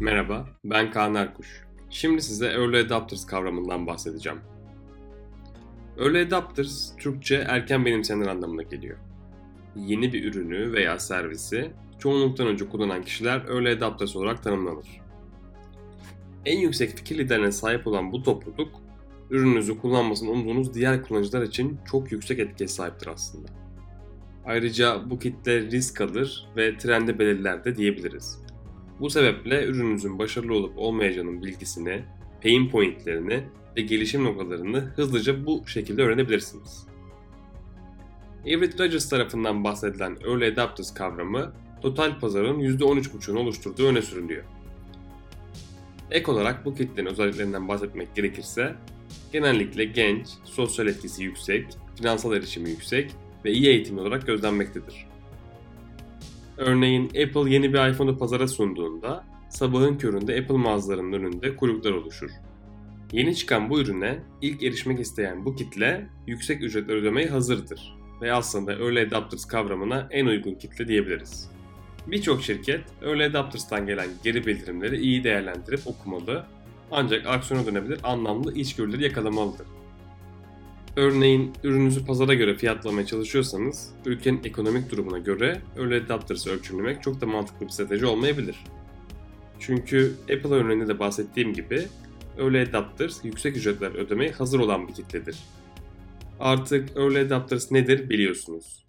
Merhaba, ben Kaan Erkuş. Şimdi size Early Adopters kavramından bahsedeceğim. Early Adopters, Türkçe erken benimseyenler anlamına geliyor. Yeni bir ürünü veya servisi çoğunluktan önce kullanan kişiler Early Adopters olarak tanımlanır. En yüksek fikir liderine sahip olan bu topluluk, ürününüzü kullanmasını umduğunuz diğer kullanıcılar için çok yüksek etkiye sahiptir aslında. Ayrıca bu kitle risk alır ve trendi belirler de diyebiliriz. Bu sebeple ürününüzün başarılı olup olmayacağının bilgisini, pain pointlerini ve gelişim noktalarını hızlıca bu şekilde öğrenebilirsiniz. Everett Rogers tarafından bahsedilen Early Adopters kavramı total pazarın %13,5'unu oluşturduğu öne sürülüyor. Ek olarak bu kitlenin özelliklerinden bahsetmek gerekirse genellikle genç, sosyal etkisi yüksek, finansal erişimi yüksek ve iyi eğitimli olarak gözlenmektedir. Örneğin Apple yeni bir iPhone'u pazara sunduğunda sabahın köründe Apple mağazalarının önünde kuyruklar oluşur. Yeni çıkan bu ürüne ilk erişmek isteyen bu kitle yüksek ücretler ödemeye hazırdır ve aslında Early Adopters kavramına en uygun kitle diyebiliriz. Birçok şirket Early Adopters'tan gelen geri bildirimleri iyi değerlendirip okumalı ancak aksiyona dönebilir anlamlı içgörüleri yakalamalıdır. Örneğin ürününüzü pazara göre fiyatlamaya çalışıyorsanız ülkenin ekonomik durumuna göre Early Adopters'ı ölçümlemek çok da mantıklı bir strateji olmayabilir. Çünkü Apple örneğinde de bahsettiğim gibi Early Adopters yüksek ücretler ödemeye hazır olan bir kitledir. Artık Early Adopters nedir biliyorsunuz.